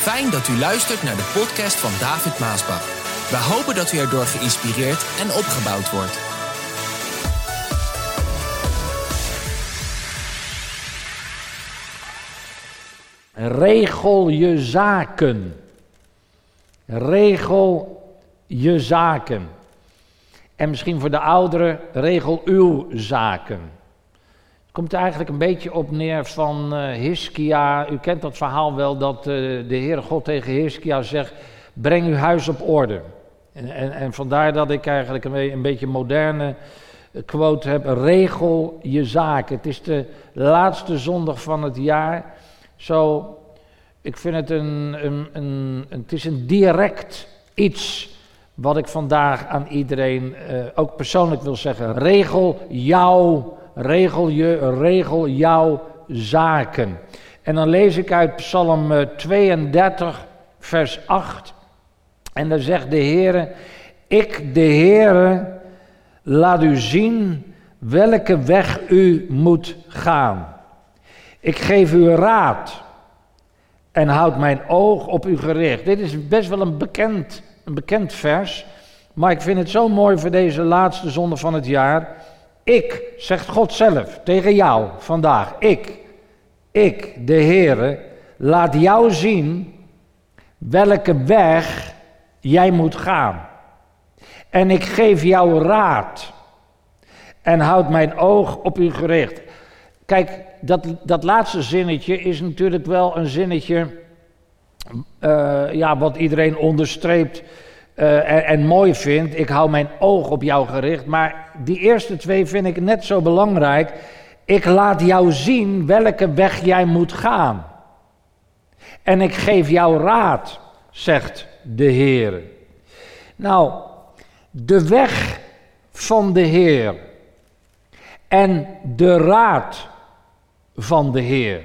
Fijn dat u luistert naar de podcast van David Maasbach. We hopen dat u erdoor geïnspireerd en opgebouwd wordt. Regel je zaken. Regel je zaken. En misschien voor de ouderen, regel uw zaken. Komt eigenlijk een beetje op neer van uh, Hiskia. U kent dat verhaal wel dat uh, de Heere God tegen Hiskia zegt: breng uw huis op orde. En, en, en vandaar dat ik eigenlijk een, een beetje moderne quote heb: regel je zaken. Het is de laatste zondag van het jaar. Zo, ik vind het een, een, een, het is een direct iets wat ik vandaag aan iedereen ook persoonlijk wil zeggen. Regel jouw, regel je, regel jouw zaken. En dan lees ik uit Psalm 32, vers 8. En dan zegt de Heer, ik de Heere laat u zien welke weg u moet gaan. Ik geef u raad en houd mijn oog op u gericht. Dit is best wel een bekend, een bekend vers, maar ik vind het zo mooi voor deze laatste zonde van het jaar. Ik, zegt God zelf tegen jou vandaag, ik, ik, de Heere, laat jou zien welke weg jij moet gaan. En ik geef jou raad en houd mijn oog op u gericht. Kijk, dat, dat laatste zinnetje is natuurlijk wel een zinnetje uh, ja, wat iedereen onderstreept uh, en, en, mooi vindt. Ik hou mijn oog op jou gericht. Maar die eerste twee vind ik net zo belangrijk. Ik laat jou zien welke weg jij moet gaan. En ik geef jou raad, zegt de Heer. Nou, de weg van de Heer en de raad van de Heer.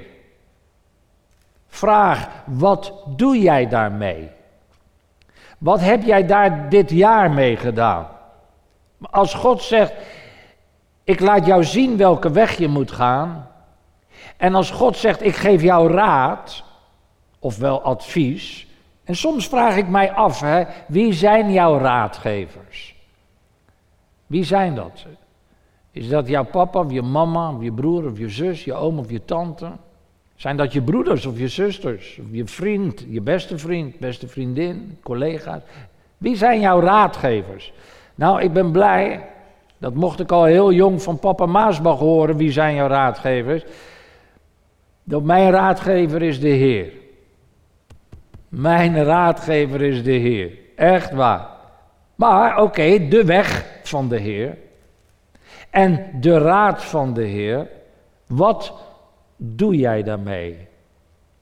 Vraag, wat doe jij daarmee? Wat heb jij daar dit jaar mee gedaan? Als God zegt, ik laat jou zien welke weg je moet gaan. En als God zegt, ik geef jou raad, ofwel advies. En soms vraag ik mij af, hè, wie zijn jouw raadgevers? Wie zijn dat? Is dat jouw papa of je mama of je broer of je zus, je oom of je tante? Zijn dat je broeders of je zusters, of je vriend, je beste vriend, beste vriendin, collega's? Wie zijn jouw raadgevers? Nou, ik ben blij, dat mocht ik al heel jong van papa Maasbach horen, wie zijn jouw raadgevers? Dat mijn raadgever is de Heer. Mijn raadgever is de Heer. Echt waar. Maar oké, de weg van de Heer en de raad van de Heer, wat doe jij daarmee?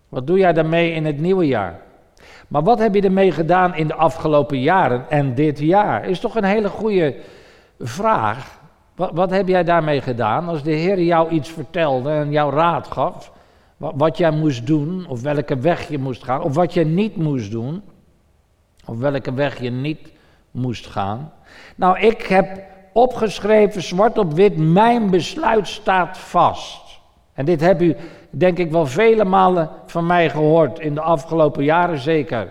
Wat doe jij daarmee in het nieuwe jaar? Maar wat heb je ermee gedaan in de afgelopen jaren en dit jaar? Is toch een hele goede vraag. Wat, wat heb jij daarmee gedaan als de Heer jou iets vertelde en jou raad gaf? Wat, wat jij moest doen, of welke weg je moest gaan, of wat je niet moest doen, of welke weg je niet moest gaan? Nou, ik heb opgeschreven, zwart op wit, mijn besluit staat vast. En dit heb u, denk ik, wel vele malen van mij gehoord, in de afgelopen jaren zeker.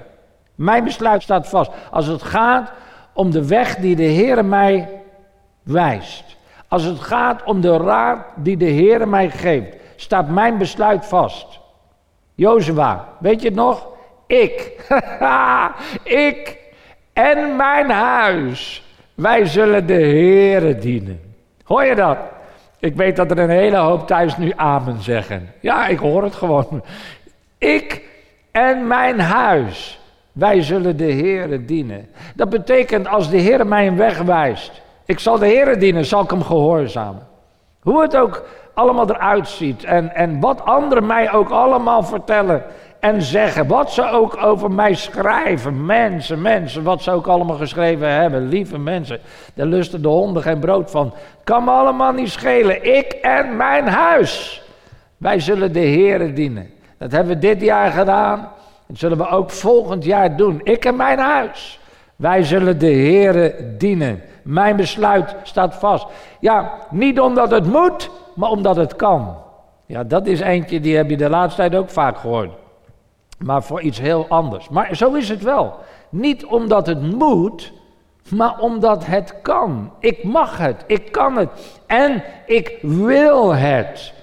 Mijn besluit staat vast. Als het gaat om de weg die de Heer mij wijst. Als het gaat om de raad die de Heer mij geeft, staat mijn besluit vast. Jozua, weet je het nog? Ik, ik en mijn huis wij zullen de Heere dienen. Hoor je dat? Ik weet dat er een hele hoop thuis nu amen zeggen. Ja, ik hoor het gewoon. Ik en mijn huis, wij zullen de Heere dienen. Dat betekent als de Heer mij een weg wijst, ik zal de Heere dienen, zal ik hem gehoorzamen. Hoe het ook allemaal eruit ziet en, en wat anderen mij ook allemaal vertellen en zeggen. Wat ze ook over mij schrijven. Mensen, mensen, wat ze ook allemaal geschreven hebben. Lieve mensen, daar lusten de honden geen brood van. Kan me allemaal niet schelen. Ik en mijn huis. Wij zullen de Heeren dienen. Dat hebben we dit jaar gedaan. Dat zullen we ook volgend jaar doen. Ik en mijn huis. Wij zullen de Heeren dienen. Mijn besluit staat vast. Ja, niet omdat het moet, maar omdat het kan. Ja, dat is eentje die heb je de laatste tijd ook vaak gehoord. Maar voor iets heel anders. Maar zo is het wel. Niet omdat het moet, maar omdat het kan. Ik mag het, ik kan het en ik wil het.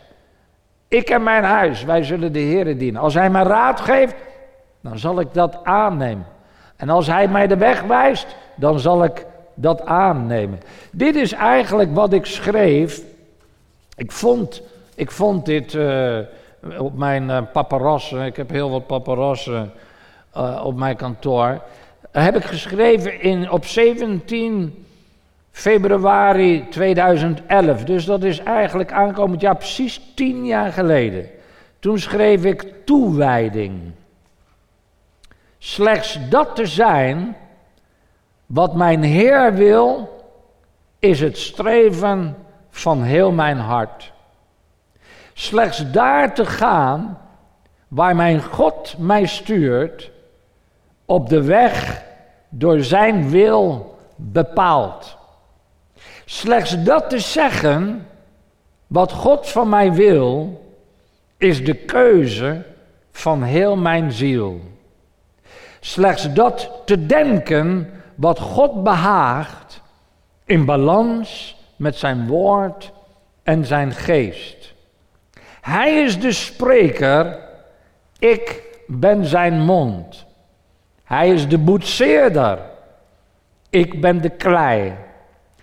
Ik en mijn huis, wij zullen de Heer dienen. Als Hij mij raad geeft, dan zal ik dat aannemen. En als Hij mij de weg wijst, dan zal ik dat aannemen. Dit is eigenlijk wat ik schreef. Ik vond, ik vond dit uh, op mijn uh. Ik heb heel wat paparazzen uh, op mijn kantoor. Heb ik geschreven in, op 17 februari 2011. Dus dat is eigenlijk aankomend jaar precies tien jaar geleden. Toen schreef ik toewijding. Slechts dat te zijn wat mijn Heer wil, is het streven van heel mijn hart. Slechts daar te gaan waar mijn God mij stuurt, op de weg door zijn wil bepaald. Slechts dat te zeggen, wat God van mij wil, is de keuze van heel mijn ziel. Slechts dat te denken wat God behaagt in balans met zijn woord en zijn geest. Hij is de spreker, ik ben zijn mond. Hij is de boetseerder, ik ben de klei.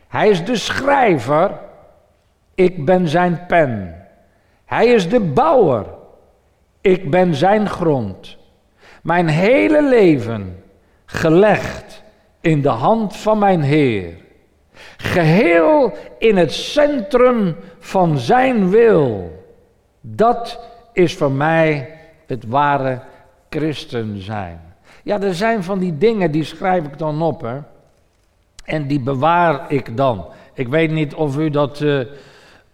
Hij is de schrijver, ik ben zijn pen. Hij is de bouwer, ik ben zijn grond. Mijn hele leven gelegd in de hand van mijn Heer. Geheel in het centrum van zijn wil. Dat is voor mij het ware christen zijn. Ja, er zijn van die dingen die schrijf ik dan op. Hè? En die bewaar ik dan. Ik weet niet of u dat uh,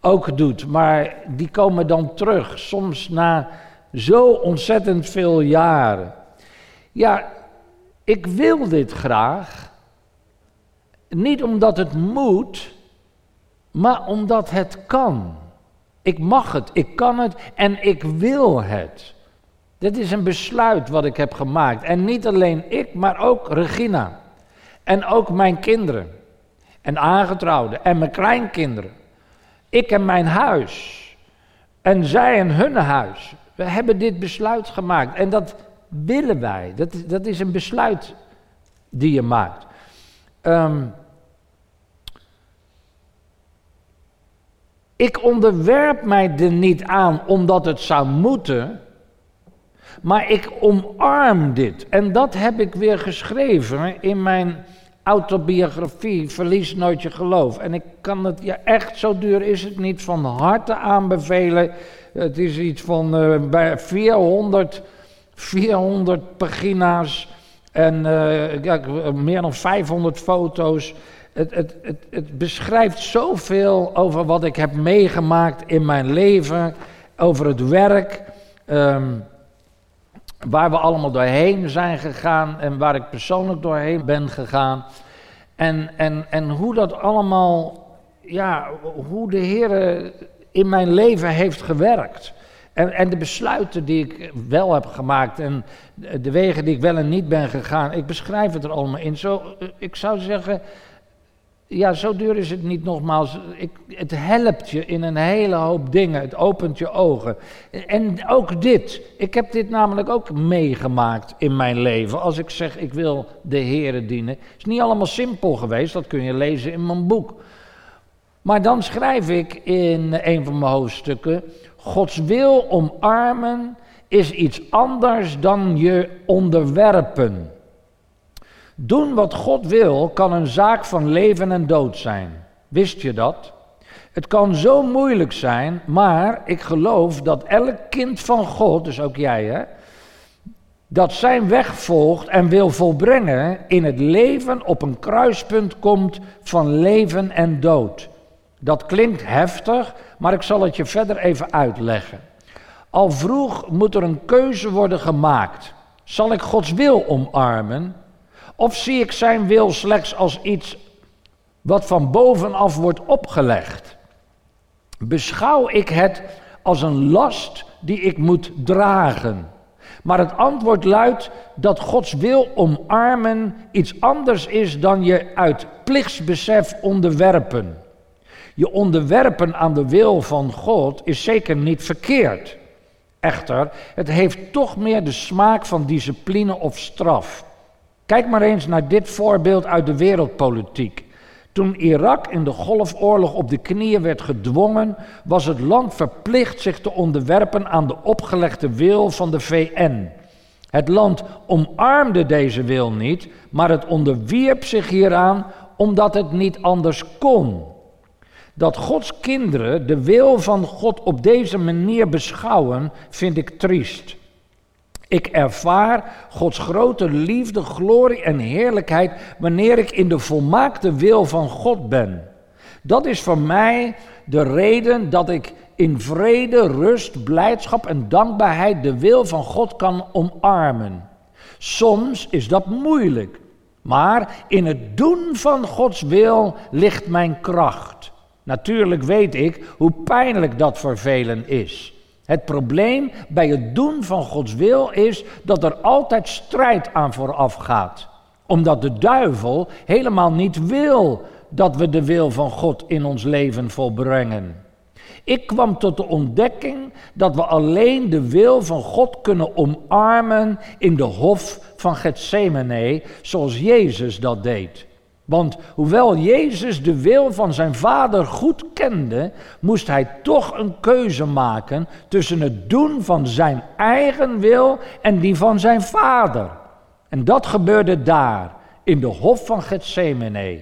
ook doet, maar die komen dan terug. Soms na zo ontzettend veel jaren. Ja, ik wil dit graag. Niet omdat het moet, maar omdat het kan. Ik mag het, ik kan het en ik wil het. Dit is een besluit wat ik heb gemaakt. En niet alleen ik, maar ook Regina. En ook mijn kinderen. En aangetrouwden. En mijn kleinkinderen. Ik en mijn huis. En zij en hun huis. We hebben dit besluit gemaakt. En dat willen wij. Dat, dat is een besluit die je maakt. Um, ik onderwerp mij er niet aan omdat het zou moeten. Maar ik omarm dit. En dat heb ik weer geschreven in mijn autobiografie Verlies nooit je geloof. En ik kan het, ja echt, zo duur is het niet, van harte aanbevelen. Het is iets van uh, bij 400, 400 pagina's en uh, ja, meer dan 500 foto's. Het, het, het, het beschrijft zoveel over wat ik heb meegemaakt in mijn leven, over het werk. Um, Waar we allemaal doorheen zijn gegaan en waar ik persoonlijk doorheen ben gegaan. En, en, en hoe dat allemaal, ja, hoe de Heer in mijn leven heeft gewerkt. En, en de besluiten die ik wel heb gemaakt en de wegen die ik wel en niet ben gegaan. Ik beschrijf het er allemaal in. Zo, ik zou zeggen, ja, zo duur is het niet nogmaals. Ik, het helpt je in een hele hoop dingen. Het opent je ogen. En ook dit. Ik heb dit namelijk ook meegemaakt in mijn leven. Als ik zeg, ik wil de Heeren dienen. Het is niet allemaal simpel geweest. Dat kun je lezen in mijn boek. Maar dan schrijf ik in een van mijn hoofdstukken. Gods wil omarmen is iets anders dan je onderwerpen. Doen wat God wil kan een zaak van leven en dood zijn. Wist je dat? Het kan zo moeilijk zijn, maar ik geloof dat elk kind van God, dus ook jij hè, dat zijn weg volgt en wil volbrengen in het leven op een kruispunt komt van leven en dood. Dat klinkt heftig, maar ik zal het je verder even uitleggen. Al vroeg moet er een keuze worden gemaakt. Zal ik Gods wil omarmen of zie ik zijn wil slechts als iets wat van bovenaf wordt opgelegd? Beschouw ik het als een last die ik moet dragen? Maar het antwoord luidt dat Gods wil omarmen iets anders is dan je uit plichtsbesef onderwerpen. Je onderwerpen aan de wil van God is zeker niet verkeerd. Echter, het heeft toch meer de smaak van discipline of straf. Kijk maar eens naar dit voorbeeld uit de wereldpolitiek. Toen Irak in de Golfoorlog op de knieën werd gedwongen, was het land verplicht zich te onderwerpen aan de opgelegde wil van de VN. Het land omarmde deze wil niet, maar het onderwierp zich hieraan omdat het niet anders kon. Dat Gods kinderen de wil van God op deze manier beschouwen, vind ik triest. Ik ervaar Gods grote liefde, glorie en heerlijkheid wanneer ik in de volmaakte wil van God ben. Dat is voor mij de reden dat ik in vrede, rust, blijdschap en dankbaarheid de wil van God kan omarmen. Soms is dat moeilijk, maar in het doen van Gods wil ligt mijn kracht. Natuurlijk weet ik hoe pijnlijk dat voor velen is. Het probleem bij het doen van Gods wil is dat er altijd strijd aan vooraf gaat. Omdat de duivel helemaal niet wil dat we de wil van God in ons leven volbrengen. Ik kwam tot de ontdekking dat we alleen de wil van God kunnen omarmen in de hof van Gethsemane, zoals Jezus dat deed. Want hoewel Jezus de wil van zijn vader goed kende, moest hij toch een keuze maken tussen het doen van zijn eigen wil en die van zijn vader. En dat gebeurde daar, in de hof van Gethsemane.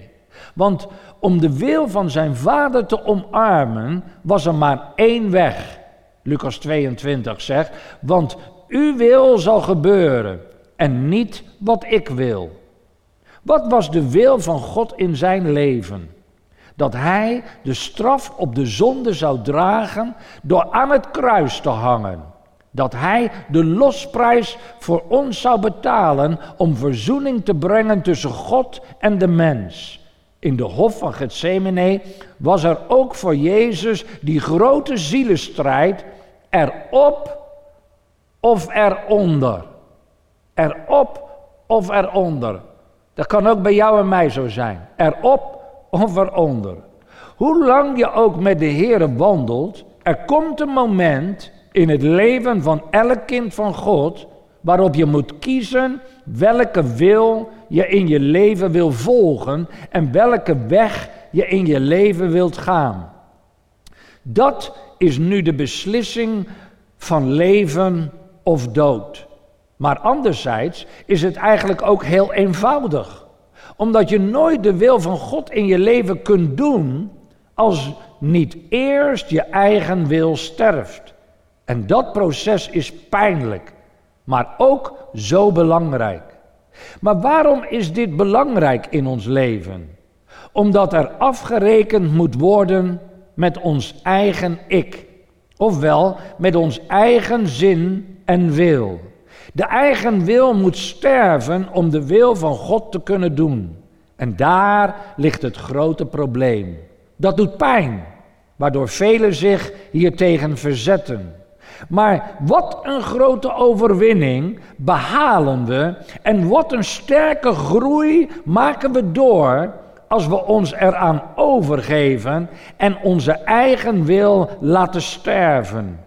Want om de wil van zijn vader te omarmen, was er maar één weg. Lucas 22 zegt, want uw wil zal gebeuren en niet wat ik wil. Wat was de wil van God in zijn leven? Dat hij de straf op de zonde zou dragen door aan het kruis te hangen. Dat hij de losprijs voor ons zou betalen om verzoening te brengen tussen God en de mens. In de hof van Gethsemane was er ook voor Jezus die grote zielenstrijd erop of eronder. Erop of eronder. Dat kan ook bij jou en mij zo zijn. Erop of eronder. Hoe lang je ook met de Heer wandelt, er komt een moment in het leven van elk kind van God waarop je moet kiezen welke wil je in je leven wil volgen en welke weg je in je leven wilt gaan. Dat is nu de beslissing van leven of dood. Maar anderzijds is het eigenlijk ook heel eenvoudig. Omdat je nooit de wil van God in je leven kunt doen als niet eerst je eigen wil sterft. En dat proces is pijnlijk, maar ook zo belangrijk. Maar waarom is dit belangrijk in ons leven? Omdat er afgerekend moet worden met ons eigen ik, ofwel met ons eigen zin en wil. De eigen wil moet sterven om de wil van God te kunnen doen. En daar ligt het grote probleem. Dat doet pijn, waardoor velen zich hiertegen verzetten. Maar wat een grote overwinning behalen we en wat een sterke groei maken we door als we ons eraan overgeven en onze eigen wil laten sterven.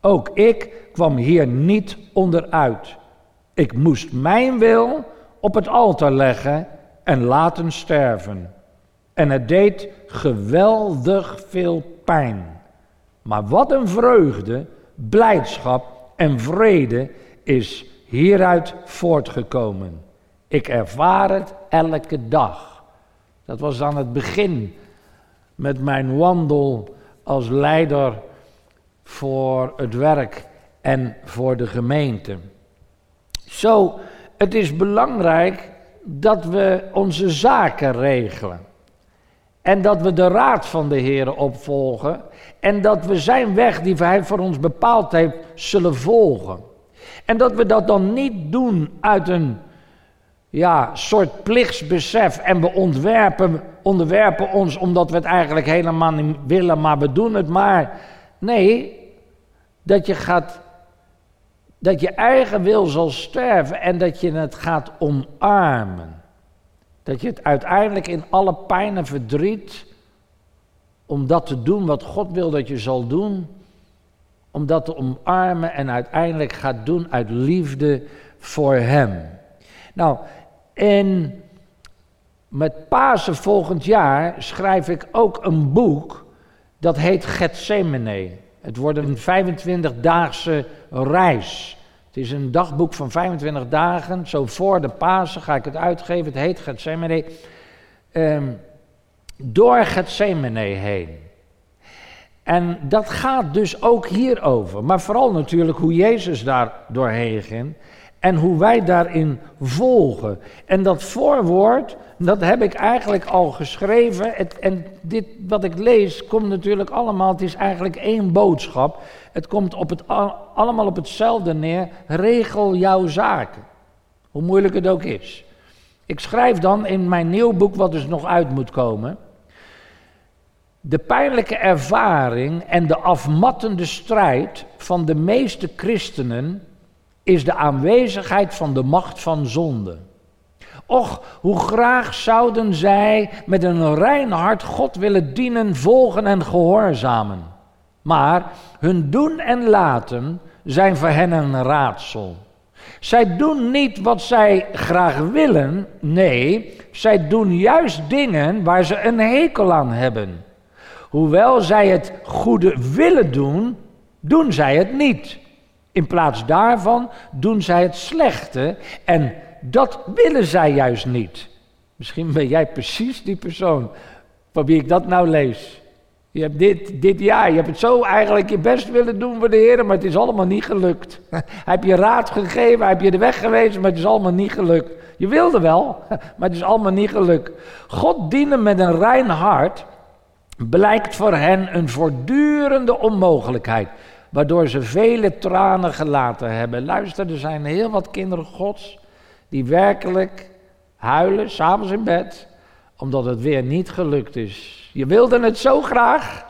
Ook ik kwam hier niet onderuit. Ik moest mijn wil op het altaar leggen en laten sterven. En het deed geweldig veel pijn. Maar wat een vreugde, blijdschap en vrede is hieruit voortgekomen. Ik ervaar het elke dag. Dat was aan het begin met mijn wandel als leider voor het werk en voor de gemeente. Zo, het is belangrijk dat we onze zaken regelen. En dat we de raad van de Heer opvolgen. En dat we zijn weg die Hij voor ons bepaald heeft, zullen volgen. En dat we dat dan niet doen uit een ja, soort plichtsbesef. En we ontwerpen, onderwerpen ons omdat we het eigenlijk helemaal niet willen, maar we doen het maar. Nee, dat je gaat dat je eigen wil zal sterven en dat je het gaat omarmen. Dat je het uiteindelijk in alle pijn en verdriet, om dat te doen wat God wil dat je zal doen, om dat te omarmen en uiteindelijk gaat doen uit liefde voor Hem. Nou, en met Pasen volgend jaar schrijf ik ook een boek dat heet Gethsemane. Het wordt een 25-daagse reis. Het is een dagboek van 25 dagen. Zo voor de Pasen ga ik het uitgeven. Het heet Gethsemane. Um, door Gethsemane heen. En dat gaat dus ook hierover. Maar vooral natuurlijk hoe Jezus daar doorheen ging. En hoe wij daarin volgen. En dat voorwoord, dat heb ik eigenlijk al geschreven. Het, en dit wat ik lees, komt natuurlijk allemaal, het is eigenlijk één boodschap. Het komt op het, allemaal op hetzelfde neer. Regel jouw zaken. Hoe moeilijk het ook is. Ik schrijf dan in mijn nieuw boek, wat dus nog uit moet komen. De pijnlijke ervaring en de afmattende strijd van de meeste christenen is de aanwezigheid van de macht van zonde. Och, hoe graag zouden zij met een rein hart God willen dienen, volgen en gehoorzamen. Maar hun doen en laten zijn voor hen een raadsel. Zij doen niet wat zij graag willen, nee, zij doen juist dingen waar ze een hekel aan hebben. Hoewel zij het goede willen doen, doen zij het niet. In plaats daarvan doen zij het slechte en dat willen zij juist niet. Misschien ben jij precies die persoon van wie ik dat nou lees. Je hebt dit, dit jaar, je hebt het zo eigenlijk je best willen doen voor de Heer, maar het is allemaal niet gelukt. Hij heb je raad gegeven, hij heb je de weg gewezen, maar het is allemaal niet gelukt. Je wilde wel, maar het is allemaal niet gelukt. God dienen met een rein hart blijkt voor hen een voortdurende onmogelijkheid waardoor ze vele tranen gelaten hebben. Luister, er zijn heel wat kinderen Gods die werkelijk huilen, s'avonds in bed, omdat het weer niet gelukt is. Je wilde het zo graag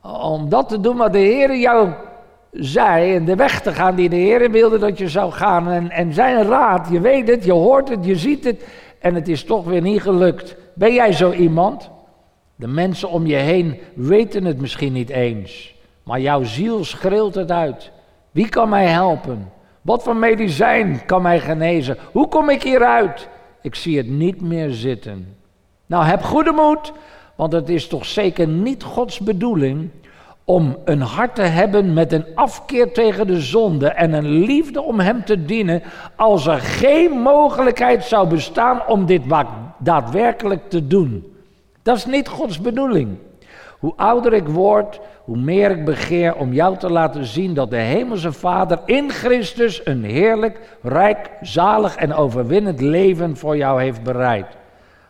om dat te doen wat de Heer jou zei en de weg te gaan die de Heer wilde dat je zou gaan. En, en zijn raad, je weet het, je hoort het, je ziet het en het is toch weer niet gelukt. Ben jij zo iemand? De mensen om je heen weten het misschien niet eens. Maar jouw ziel schreeuwt het uit. Wie kan mij helpen? Wat voor medicijn kan mij genezen? Hoe kom ik hieruit? Ik zie het niet meer zitten. Nou, heb goede moed, want het is toch zeker niet Gods bedoeling om een hart te hebben met een afkeer tegen de zonde en een liefde om Hem te dienen, als er geen mogelijkheid zou bestaan om dit daadwerkelijk te doen. Dat is niet Gods bedoeling. Hoe ouder ik word, hoe meer ik begeer om jou te laten zien dat de Hemelse Vader in Christus een heerlijk, rijk, zalig en overwinnend leven voor jou heeft bereid.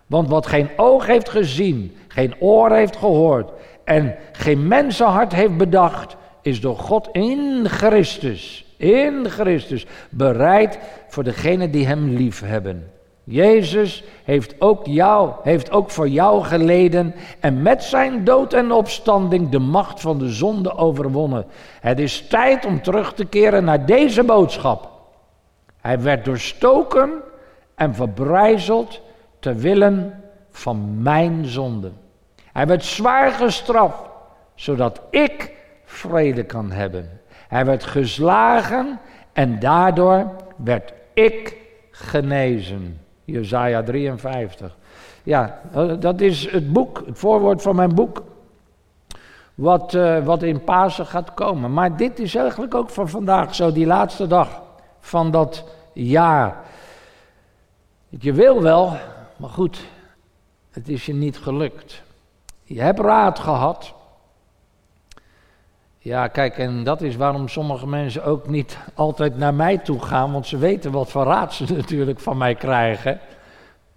Want wat geen oog heeft gezien, geen oor heeft gehoord en geen mensenhart heeft bedacht, is door God in Christus, in Christus, bereid voor degenen die Hem lief hebben. Jezus heeft ook, jou, heeft ook voor jou geleden en met zijn dood en opstanding de macht van de zonde overwonnen. Het is tijd om terug te keren naar deze boodschap. Hij werd doorstoken en verbrijzeld ter willen van mijn zonde. Hij werd zwaar gestraft, zodat ik vrede kan hebben. Hij werd geslagen en daardoor werd ik genezen. Jezaja 53. Ja, eh, dat is het boek, het voorwoord van mijn boek. Wat, uh, wat in Pasen gaat komen. Maar dit is eigenlijk ook van vandaag zo, die laatste dag van dat jaar. Je wil wel, maar goed, het is je niet gelukt. Je hebt raad gehad. Ja, kijk, en dat is waarom sommige mensen ook niet altijd naar mij toe gaan, want ze weten wat voor raad ze natuurlijk van mij krijgen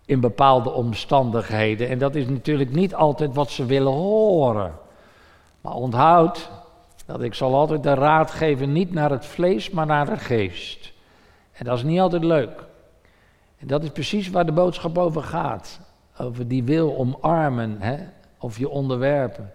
in bepaalde omstandigheden. En dat is natuurlijk niet altijd wat ze willen horen. Maar onthoud dat ik zal altijd de raad geven, niet naar het vlees, maar naar de geest. En dat is niet altijd leuk. En dat is precies waar de boodschap over gaat. Over die wil omarmen, hè? of je onderwerpen.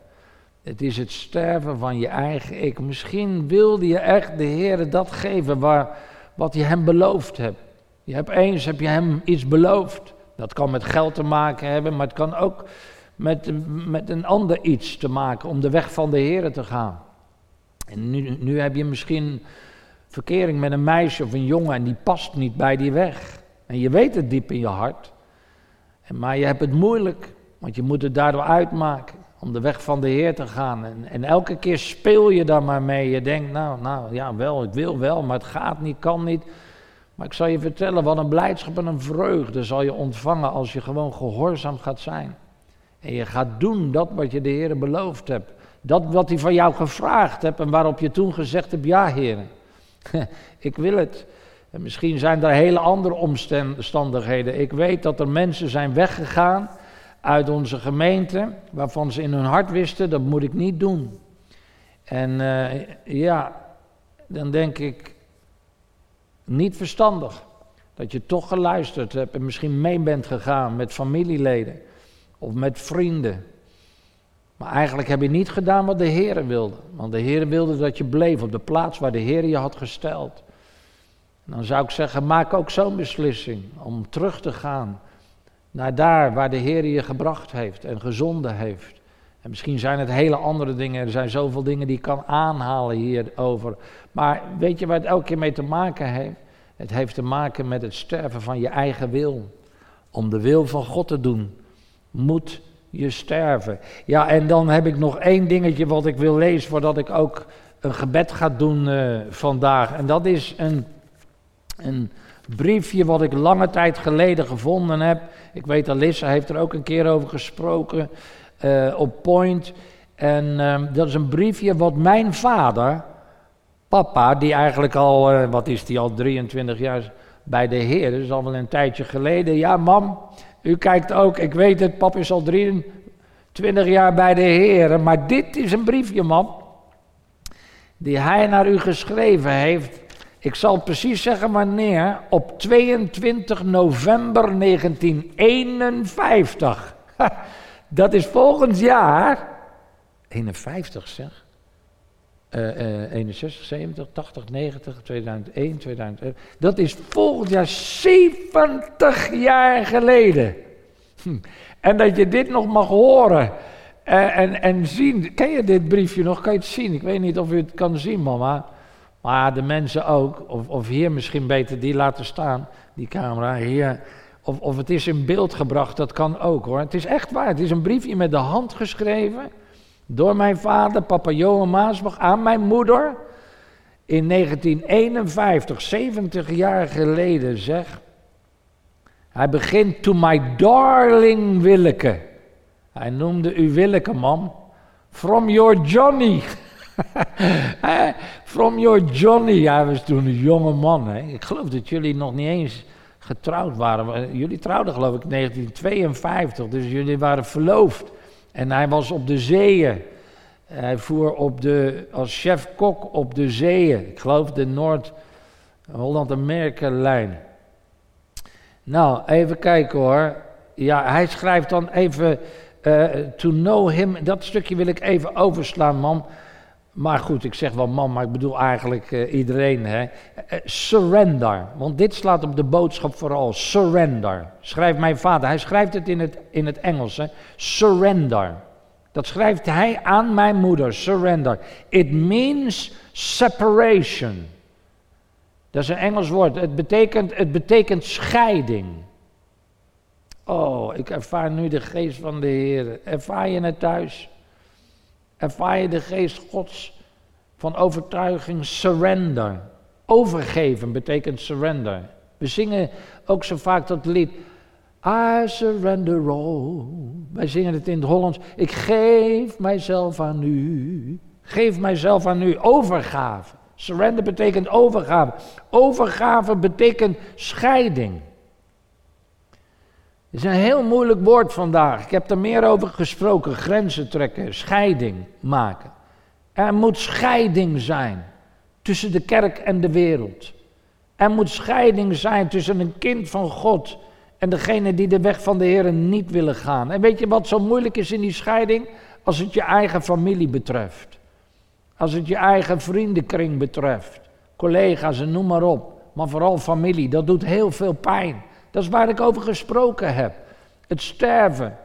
Het is het sterven van je eigen ik. Misschien wilde je echt de Heer dat geven waar, wat je hem beloofd hebt. Je hebt eens heb je hem iets beloofd. Dat kan met geld te maken hebben, maar het kan ook met, met een ander iets te maken om de weg van de Heer te gaan. En nu, nu heb je misschien verkering met een meisje of een jongen en die past niet bij die weg. En je weet het diep in je hart. Maar je hebt het moeilijk, want je moet het daardoor uitmaken om de weg van de Heer te gaan. En, en, elke keer speel je daar maar mee. Je denkt, nou, nou ja, wel, ik wil wel, maar het gaat niet, kan niet. Maar ik zal je vertellen, wat een blijdschap en een vreugde zal je ontvangen als je gewoon gehoorzaam gaat zijn. En je gaat doen dat wat je de Heer beloofd hebt. Dat wat hij van jou gevraagd hebt en waarop je toen gezegd hebt, ja Heer, ik wil het. En misschien zijn er hele andere omstandigheden. Ik weet dat er mensen zijn weggegaan uit onze gemeente, waarvan ze in hun hart wisten, dat moet ik niet doen. En uh, ja, dan denk ik, niet verstandig. Dat je toch geluisterd hebt en misschien mee bent gegaan met familieleden of met vrienden. Maar eigenlijk heb je niet gedaan wat de Heer wilde. Want de Heer wilde dat je bleef op de plaats waar de Heer je had gesteld. En dan zou ik zeggen, maak ook zo'n beslissing om terug te gaan naar daar waar de Heer je gebracht heeft en gezonden heeft. En misschien zijn het hele andere dingen. Er zijn zoveel dingen die ik kan aanhalen hierover. Maar weet je waar het elke keer mee te maken heeft? Het heeft te maken met het sterven van je eigen wil. Om de wil van God te doen, moet je sterven. Ja, en dan heb ik nog één dingetje wat ik wil lezen voordat ik ook een gebed ga doen uh, vandaag. En dat is een, een briefje wat ik lange tijd geleden gevonden heb. Ik weet dat Lissa heeft er ook een keer over gesproken uh, op Point. En uh, dat is een briefje wat mijn vader, papa, die eigenlijk al, uh, wat is die al 23 jaar bij de Heer, dat is al wel een tijdje geleden. Ja, mam, u kijkt ook, ik weet het, papa is al 23 jaar bij de Heer. Maar dit is een briefje, mam, die hij naar u geschreven heeft ik zal precies zeggen wanneer, op 22 november 1951. Dat is volgend jaar. 51 zeg. Uh, uh, 61, 70, 80, 90, 2001, 2001. Dat is volgend jaar 70 jaar geleden. Hm. En dat je dit nog mag horen uh, en, en zien. Ken je dit briefje nog? Kan je het zien? Ik weet niet of u het kan zien, mama. Maar de mensen ook, of, of hier misschien beter die laten staan, die camera hier. Of, of het is in beeld gebracht, dat kan ook hoor. Het is echt waar. Het is een briefje met de hand geschreven. Door mijn vader, papa Johan Maasbach, aan mijn moeder. In 1951, 70 jaar geleden zeg. Hij begint to my darling Willeke. Hij noemde u Willeke, mam. From your Johnny. From your Johnny. Hij was toen een jonge man. Hè. Ik geloof dat jullie nog niet eens getrouwd waren. Jullie trouwden geloof ik in 1952, dus jullie waren verloofd. En hij was op de zeeën. Hij voer op de, als chef-kok op de zeeën. Ik geloof de Noord-Holland-Amerika-lijn. Nou, even kijken hoor. Ja, hij schrijft dan even... Uh, to know him, dat stukje wil ik even overslaan, man. Maar goed, ik zeg wel man, maar ik bedoel eigenlijk uh, iedereen. Hè. Uh, surrender, want dit slaat op de boodschap vooral. Surrender. Schrijft mijn vader, hij schrijft het in het, in het Engels. Hè. Surrender. Dat schrijft hij aan mijn moeder, surrender. It means separation. Dat is een Engels woord. Het betekent, het betekent scheiding. Oh, ik ervaar nu de geest van de Heer. Ervaar je het thuis? Ervaar je de geest Gods van overtuiging, surrender. Overgeven betekent surrender. We zingen ook zo vaak dat lied. I surrender all. Wij zingen het in het Hollands. Ik geef mijzelf aan u. Geef mijzelf aan u. Overgave. Surrender betekent overgave. Overgave betekent scheiding. Is een heel moeilijk woord vandaag. Ik heb er meer over gesproken. Grenzen trekken, scheiding maken. Er moet scheiding zijn tussen de kerk en de wereld. Er moet scheiding zijn tussen een kind van God en degene die de weg van de Heer niet willen gaan. En weet je wat zo moeilijk is in die scheiding? als het je eigen familie betreft. Als het je eigen vriendenkring betreft. Collega's en noem maar op. Maar vooral familie, dat doet heel veel pijn. Dat is waar ik over gesproken heb. Het sterven.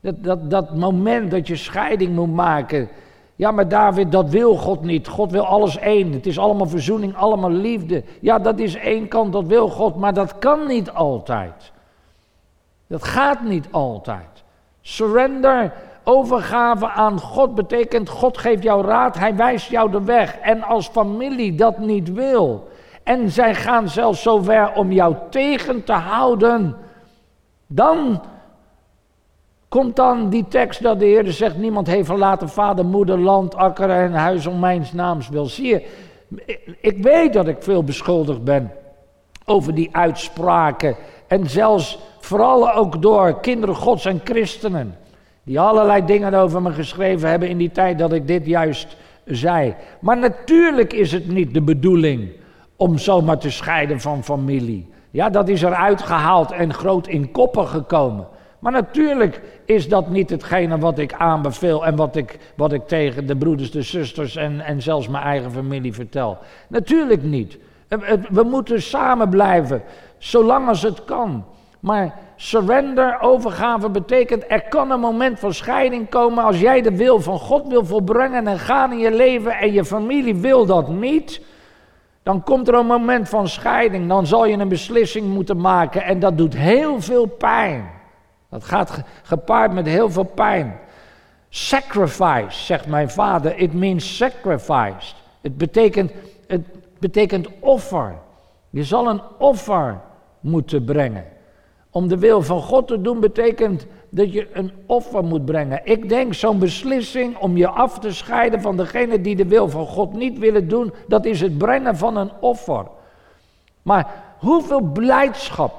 Dat, dat, dat moment dat je scheiding moet maken. Ja, maar David, dat wil God niet. God wil alles één. Het is allemaal verzoening, allemaal liefde. Ja, dat is één kant, dat wil God, maar dat kan niet altijd. Dat gaat niet altijd. Surrender, overgave aan God betekent God geeft jou raad, Hij wijst jou de weg. En als familie dat niet wil, en zij gaan zelfs zo ver om jou tegen te houden, dan komt dan die tekst dat de Heer zegt: Niemand heeft verlaten vader, moeder, land, akker en huis om mijn naams wil. Zie je, ik weet dat ik veel beschuldigd ben over die uitspraken. En zelfs vooral ook door kinderen gods en christenen. Die allerlei dingen over me geschreven hebben in die tijd dat ik dit juist zei. Maar natuurlijk is het niet de bedoeling om zomaar te scheiden van familie. Ja, dat is eruit gehaald en groot in koppen gekomen. Maar natuurlijk is dat niet hetgene wat ik aanbeveel en wat ik, wat ik tegen de broeders, de zusters en, en zelfs mijn eigen familie vertel. Natuurlijk niet. We moeten samen blijven, zolang als het kan. Maar surrender, overgave, betekent er kan een moment van scheiding komen als jij de wil van God wil volbrengen en gaan in je leven en je familie wil dat niet. Dan komt er een moment van scheiding, dan zal je een beslissing moeten maken en dat doet heel veel pijn. Dat gaat gepaard met heel veel pijn. Sacrifice, zegt mijn vader, it means sacrificed. Het betekent, het betekent offer. Je zal een offer moeten brengen. Om de wil van God te doen betekent dat je een offer moet brengen. Ik denk zo'n beslissing om je af te scheiden van degene die de wil van God niet willen doen, dat is het brengen van een offer. Maar hoeveel blijdschap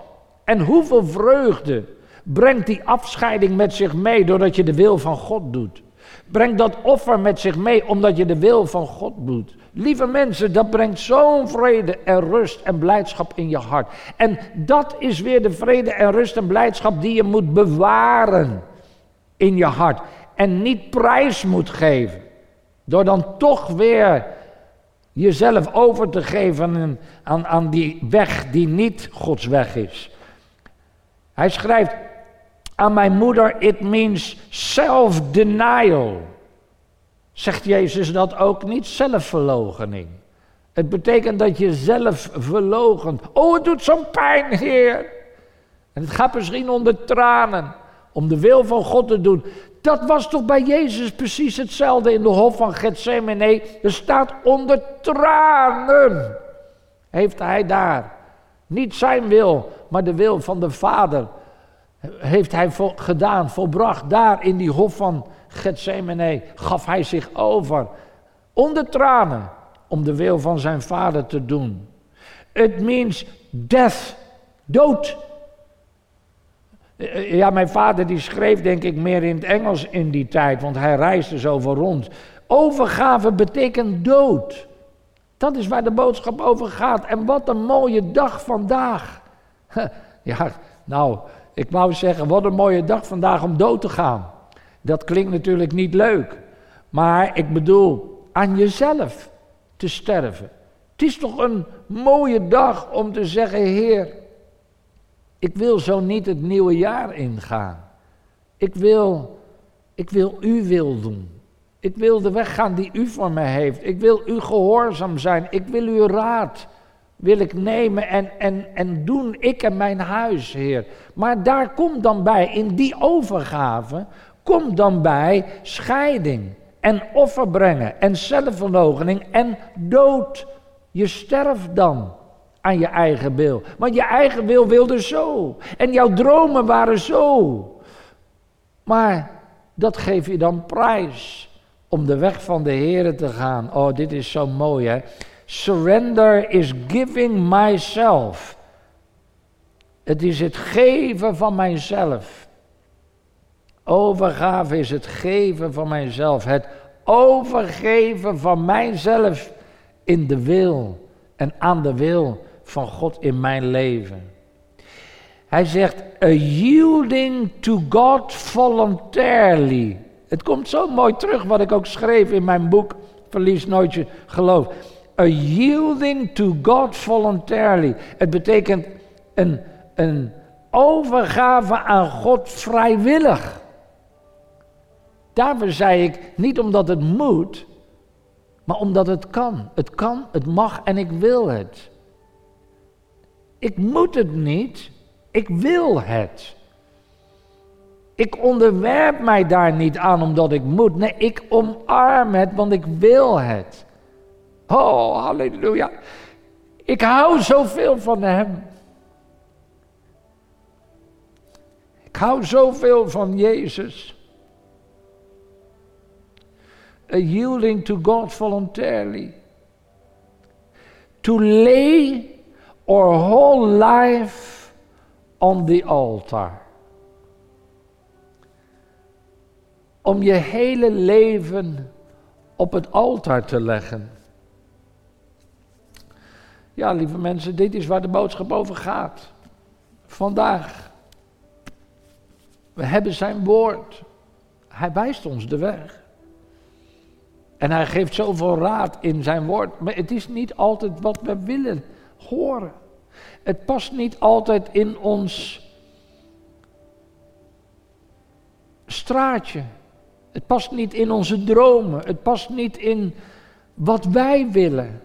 en hoeveel vreugde brengt die afscheiding met zich mee doordat je de wil van God doet? Breng dat offer met zich mee omdat je de wil van God doet. Lieve mensen, dat brengt zo'n vrede en rust en blijdschap in je hart. En dat is weer de vrede en rust en blijdschap die je moet bewaren in je hart. En niet prijs moet geven. Door dan toch weer jezelf over te geven aan, aan die weg die niet Gods weg is. Hij schrijft aan mijn moeder, it means self-denial. Zegt Jezus dat ook niet? Zelfverloochening. Het betekent dat je zelf verloochent. Oh, het doet zo'n pijn, Heer. En het gaat misschien onder tranen. Om de wil van God te doen. Dat was toch bij Jezus precies hetzelfde in de hof van Gethsemane. Er staat onder tranen. Heeft hij daar. Niet zijn wil, maar de wil van de Vader. Heeft hij gedaan, volbracht. Daar in die hof van Gethsemane gaf hij zich over, onder tranen, om de wil van zijn vader te doen. It means death, dood. Eh, ja, mijn vader die schreef denk ik meer in het Engels in die tijd, want hij reisde zoveel rond. Overgave betekent dood. Dat is waar de boodschap over gaat. En wat een mooie dag vandaag. Ja, nou, ik wou zeggen, wat een mooie dag vandaag om dood te gaan. Dat klinkt natuurlijk niet leuk. Maar ik bedoel, aan jezelf te sterven. Het is toch een mooie dag om te zeggen, Heer, ik wil zo niet het nieuwe jaar ingaan. Ik wil, ik wil uw wil doen. Ik wil de weg gaan die u voor mij heeft. Ik wil u gehoorzaam zijn. Ik wil uw raad wil ik nemen en, en, en doen, ik en mijn huis, Heer. Maar daar komt dan bij, in die overgave, Kom dan bij scheiding en offer brengen en zelfverloochening en dood. Je sterft dan aan je eigen wil. Want je eigen wil wilde zo. En jouw dromen waren zo. Maar dat geef je dan prijs om de weg van de Heer te gaan. Oh, dit is zo mooi hè. Surrender is giving myself. Het is het geven van mijzelf. Overgave is het geven van mijzelf. Het overgeven van mijzelf in de wil en aan de wil van God in mijn leven. Hij zegt, a yielding to God voluntarily. Het komt zo mooi terug wat ik ook schreef in mijn boek Verlies nooit je geloof. A yielding to God voluntarily. Het betekent een, een overgave aan God vrijwillig. Daarvoor zei ik, niet omdat het moet, maar omdat het kan. Het kan, het mag en ik wil het. Ik moet het niet, ik wil het. Ik onderwerp mij daar niet aan omdat ik moet. Nee, ik omarm het, want ik wil het. Oh, halleluja. Ik hou zoveel van Hem. Ik hou zoveel van Jezus. Yielding to God voluntarily. To lay our whole life on the altar. Om je hele leven op het altaar te leggen. Ja, lieve mensen, dit is waar de boodschap over gaat. Vandaag. We hebben zijn woord. Hij wijst ons de weg. En hij geeft zoveel raad in zijn woord. Maar het is niet altijd wat we willen horen. Het past niet altijd in ons straatje. Het past niet in onze dromen. Het past niet in wat wij willen.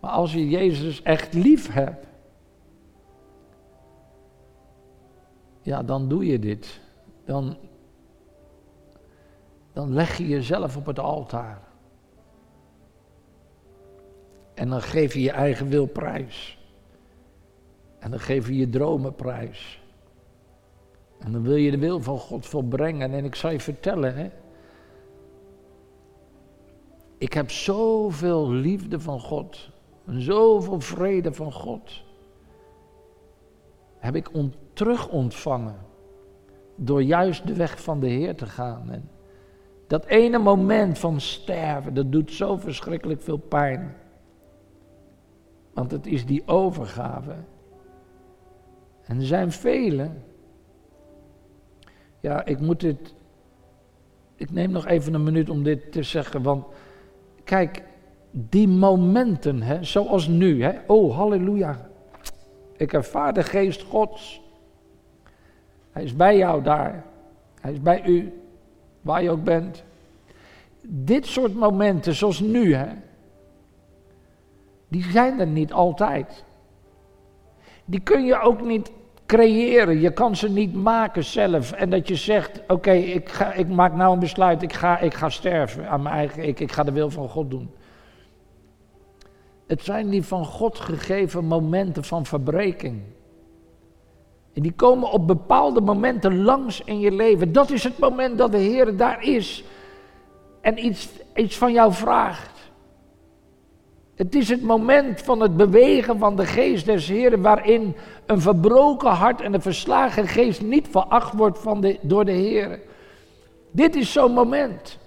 Maar als je Jezus echt lief hebt, ja, dan doe je dit. Dan, dan leg je jezelf op het altaar. En dan geef je je eigen wil prijs. En dan geef je je dromen prijs. En dan wil je de wil van God volbrengen. En ik zal je vertellen, hè. Ik heb zoveel liefde van God. En zoveel vrede van God. Heb ik on terug ontvangen. Door juist de weg van de Heer te gaan. En dat ene moment van sterven, dat doet zo verschrikkelijk veel pijn. Want het is die overgave. En er zijn velen. Ja, ik moet dit. Ik neem nog even een minuut om dit te zeggen. Want kijk, die momenten, hè, zoals nu. Hè, oh, halleluja. Ik ervaar de geest Gods. Hij is bij jou daar. Hij is bij u, waar je ook bent. Dit soort momenten, zoals nu, hè, die zijn er niet altijd. Die kun je ook niet creëren. Je kan ze niet maken zelf. En dat je zegt: Oké, ik ik, ik maak nou een besluit. Ik ga, ik ga sterven aan mijn eigen. Ik, ik ga de wil van God doen. Het zijn die van God gegeven momenten van verbreking. En die komen op bepaalde momenten langs in je leven. Dat is het moment dat de Heer daar is en iets, iets van jou vraagt. Het is het moment van het bewegen van de geest des Heeren waarin een verbroken hart en een verslagen geest niet veracht wordt van de, door de Heer. Dit is zo'n moment.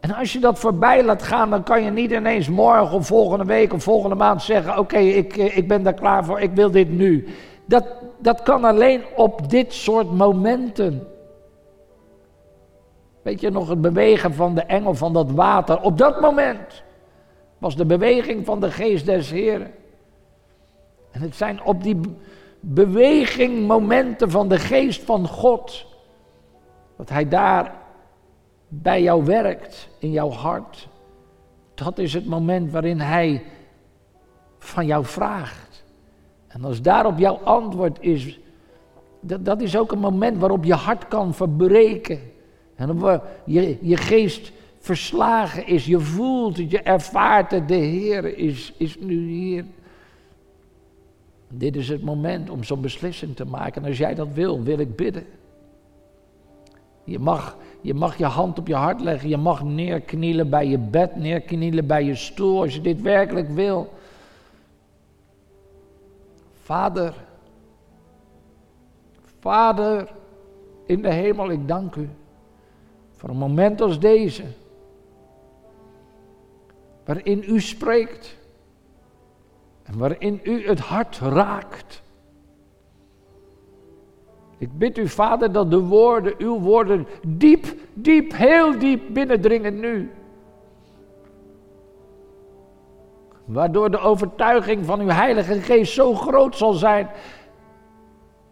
En als je dat voorbij laat gaan, dan kan je niet ineens morgen of volgende week of volgende maand zeggen: Oké, ik, eh, ik ben daar klaar voor, ik wil dit nu. Dat, dat kan alleen op dit soort momenten. Weet je nog het bewegen van de engel van dat water? Op dat moment was de beweging van de geest des Heren. En het zijn op die beweging momenten van de geest van God. Dat hij daar bij jou werkt, in jouw hart. Dat is het moment waarin hij van jou vraagt. En als daarop jouw antwoord is, dat, dat is ook een moment waarop je hart kan verbreken. En op je, je geest verslagen is, je voelt het, je ervaart het, de Heer is, is nu hier. Dit is het moment om zo'n beslissing te maken. En als jij dat wil, wil ik bidden. Je mag, je mag je hand op je hart leggen. Je mag neerknielen bij je bed, neerknielen bij je stoel als je dit werkelijk wil. Vader, Vader in de hemel, ik dank u voor een moment als deze, waarin u spreekt en waarin u het hart raakt. Ik bid u, Vader, dat de woorden, uw woorden, diep, diep, heel diep binnendringen nu. Waardoor de overtuiging van uw Heilige Geest zo groot zal zijn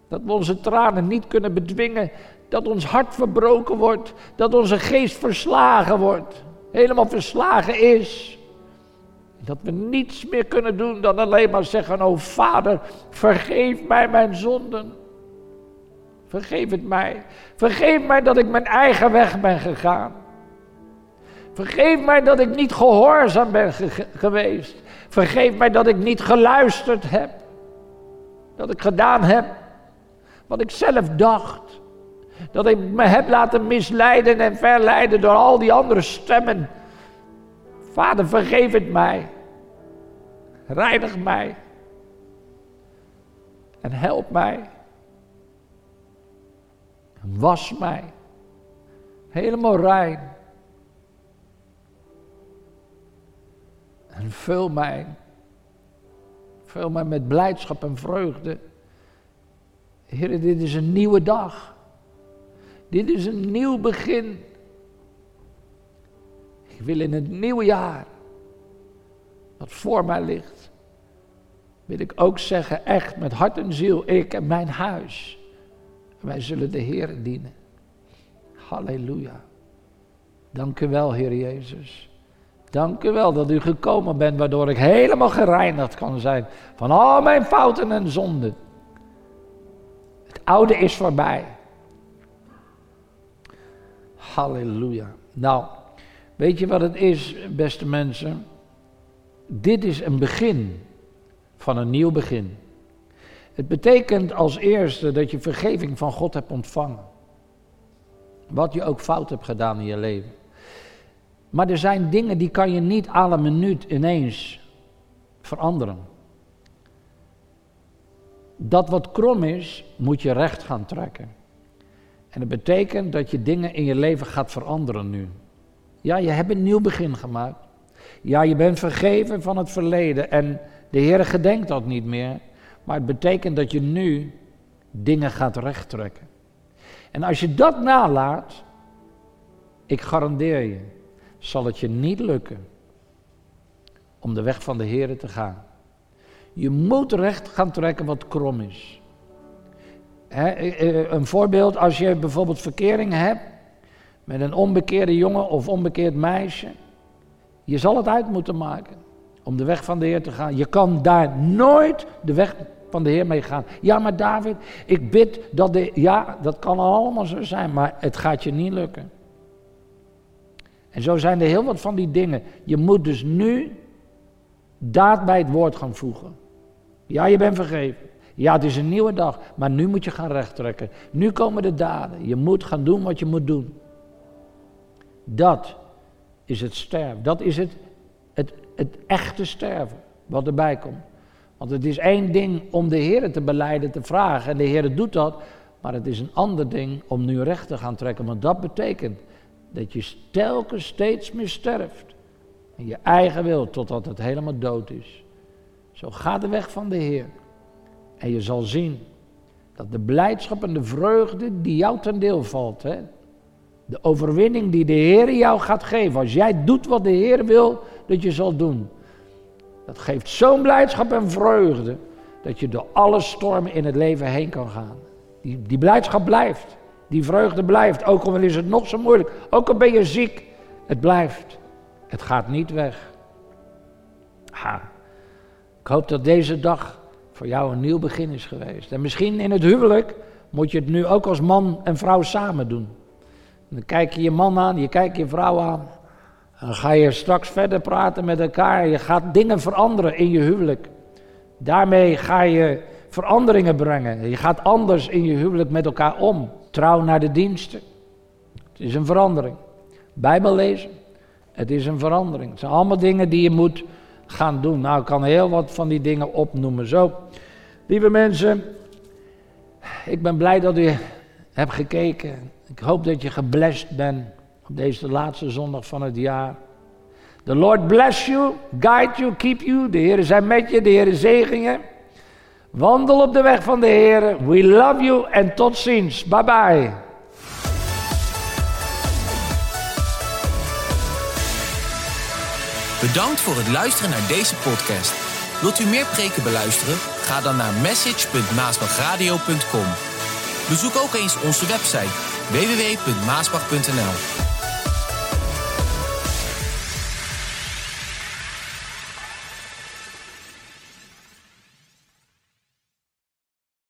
dat we onze tranen niet kunnen bedwingen, dat ons hart verbroken wordt, dat onze geest verslagen wordt, helemaal verslagen is. Dat we niets meer kunnen doen dan alleen maar zeggen: Oh Vader, vergeef mij mijn zonden. Vergeef het mij. Vergeef mij dat ik mijn eigen weg ben gegaan. Vergeef mij dat ik niet gehoorzaam ben geweest. Vergeef mij dat ik niet geluisterd heb. Dat ik gedaan heb wat ik zelf dacht. Dat ik me heb laten misleiden en verleiden door al die andere stemmen. Vader, vergeef het mij. Reinig mij. En help mij. Was mij. Helemaal rein. En vul mij. Vul mij met blijdschap en vreugde. Heer, dit is een nieuwe dag. Dit is een nieuw begin. Ik wil in het nieuwe jaar, wat voor mij ligt, wil ik ook zeggen, echt met hart en ziel, ik en mijn huis, wij zullen de Heer dienen. Halleluja. Dank u wel, Heer Jezus. Dank u wel dat u gekomen bent, waardoor ik helemaal gereinigd kan zijn van al mijn fouten en zonden. Het oude is voorbij. Halleluja. Nou, weet je wat het is, beste mensen? Dit is een begin van een nieuw begin. Het betekent als eerste dat je vergeving van God hebt ontvangen. Wat je ook fout hebt gedaan in je leven. Maar er zijn dingen die kan je niet alle minuut ineens veranderen. Dat wat krom is, moet je recht gaan trekken. En dat betekent dat je dingen in je leven gaat veranderen nu. Ja, je hebt een nieuw begin gemaakt. Ja, je bent vergeven van het verleden en de Heer gedenkt dat niet meer. Maar het betekent dat je nu dingen gaat rechttrekken. En als je dat nalaat, ik garandeer je, zal het je niet lukken om de weg van de Heer te gaan. Je moet recht gaan trekken wat krom is. Eh, eh, een voorbeeld, als je bijvoorbeeld verkering hebt met een onbekeerde jongen of onbekeerd meisje. Je zal het uit moeten maken om de weg van de Heer te gaan. Je kan daar nooit de weg van de Heer mee gaan. Ja, maar David, ik bid dat de. Ja, dat kan allemaal zo zijn, maar het gaat je niet lukken. En zo zijn er heel wat van die dingen. Je moet dus nu daad bij het woord gaan voegen. Ja, je bent vergeven. Ja, het is een nieuwe dag, maar nu moet je gaan rechttrekken. Nu komen de daden. Je moet gaan doen wat je moet doen. Dat is het sterven. Dat is het, het, het echte sterven wat erbij komt. Want het is één ding om de Heer te beleiden, te vragen. En de Heer doet dat. Maar het is een ander ding om nu recht te gaan trekken. Want dat betekent dat je telkens steeds meer sterft. In je eigen wil, totdat het helemaal dood is. Zo ga de weg van de Heer. En je zal zien dat de blijdschap en de vreugde die jou ten deel valt, hè, de overwinning die de Heer jou gaat geven, als jij doet wat de Heer wil dat je zal doen, dat geeft zo'n blijdschap en vreugde dat je door alle stormen in het leven heen kan gaan. Die, die blijdschap blijft, die vreugde blijft, ook al is het nog zo moeilijk, ook al ben je ziek, het blijft. Het gaat niet weg. Ha. Ik hoop dat deze dag voor jou een nieuw begin is geweest. En misschien in het huwelijk moet je het nu ook als man en vrouw samen doen. Dan kijk je je man aan, je kijkt je vrouw aan. Dan ga je straks verder praten met elkaar. Je gaat dingen veranderen in je huwelijk. Daarmee ga je veranderingen brengen. Je gaat anders in je huwelijk met elkaar om. Trouw naar de diensten. Het is een verandering. Bijbel lezen. Het is een verandering. Het zijn allemaal dingen die je moet gaan doen. Nou, ik kan heel wat van die dingen opnoemen. Zo, lieve mensen, ik ben blij dat u hebt gekeken. Ik hoop dat je geblest bent op deze laatste zondag van het jaar. The Lord bless you, guide you, keep you. De Heer zijn met je, de Heer zegen je. Wandel op de weg van de Heer. We love you en tot ziens. Bye bye. Bedankt voor het luisteren naar deze podcast. Wilt u meer preken beluisteren? Ga dan naar message.maasbachradio.com. Bezoek ook eens onze website www.maasbach.nl.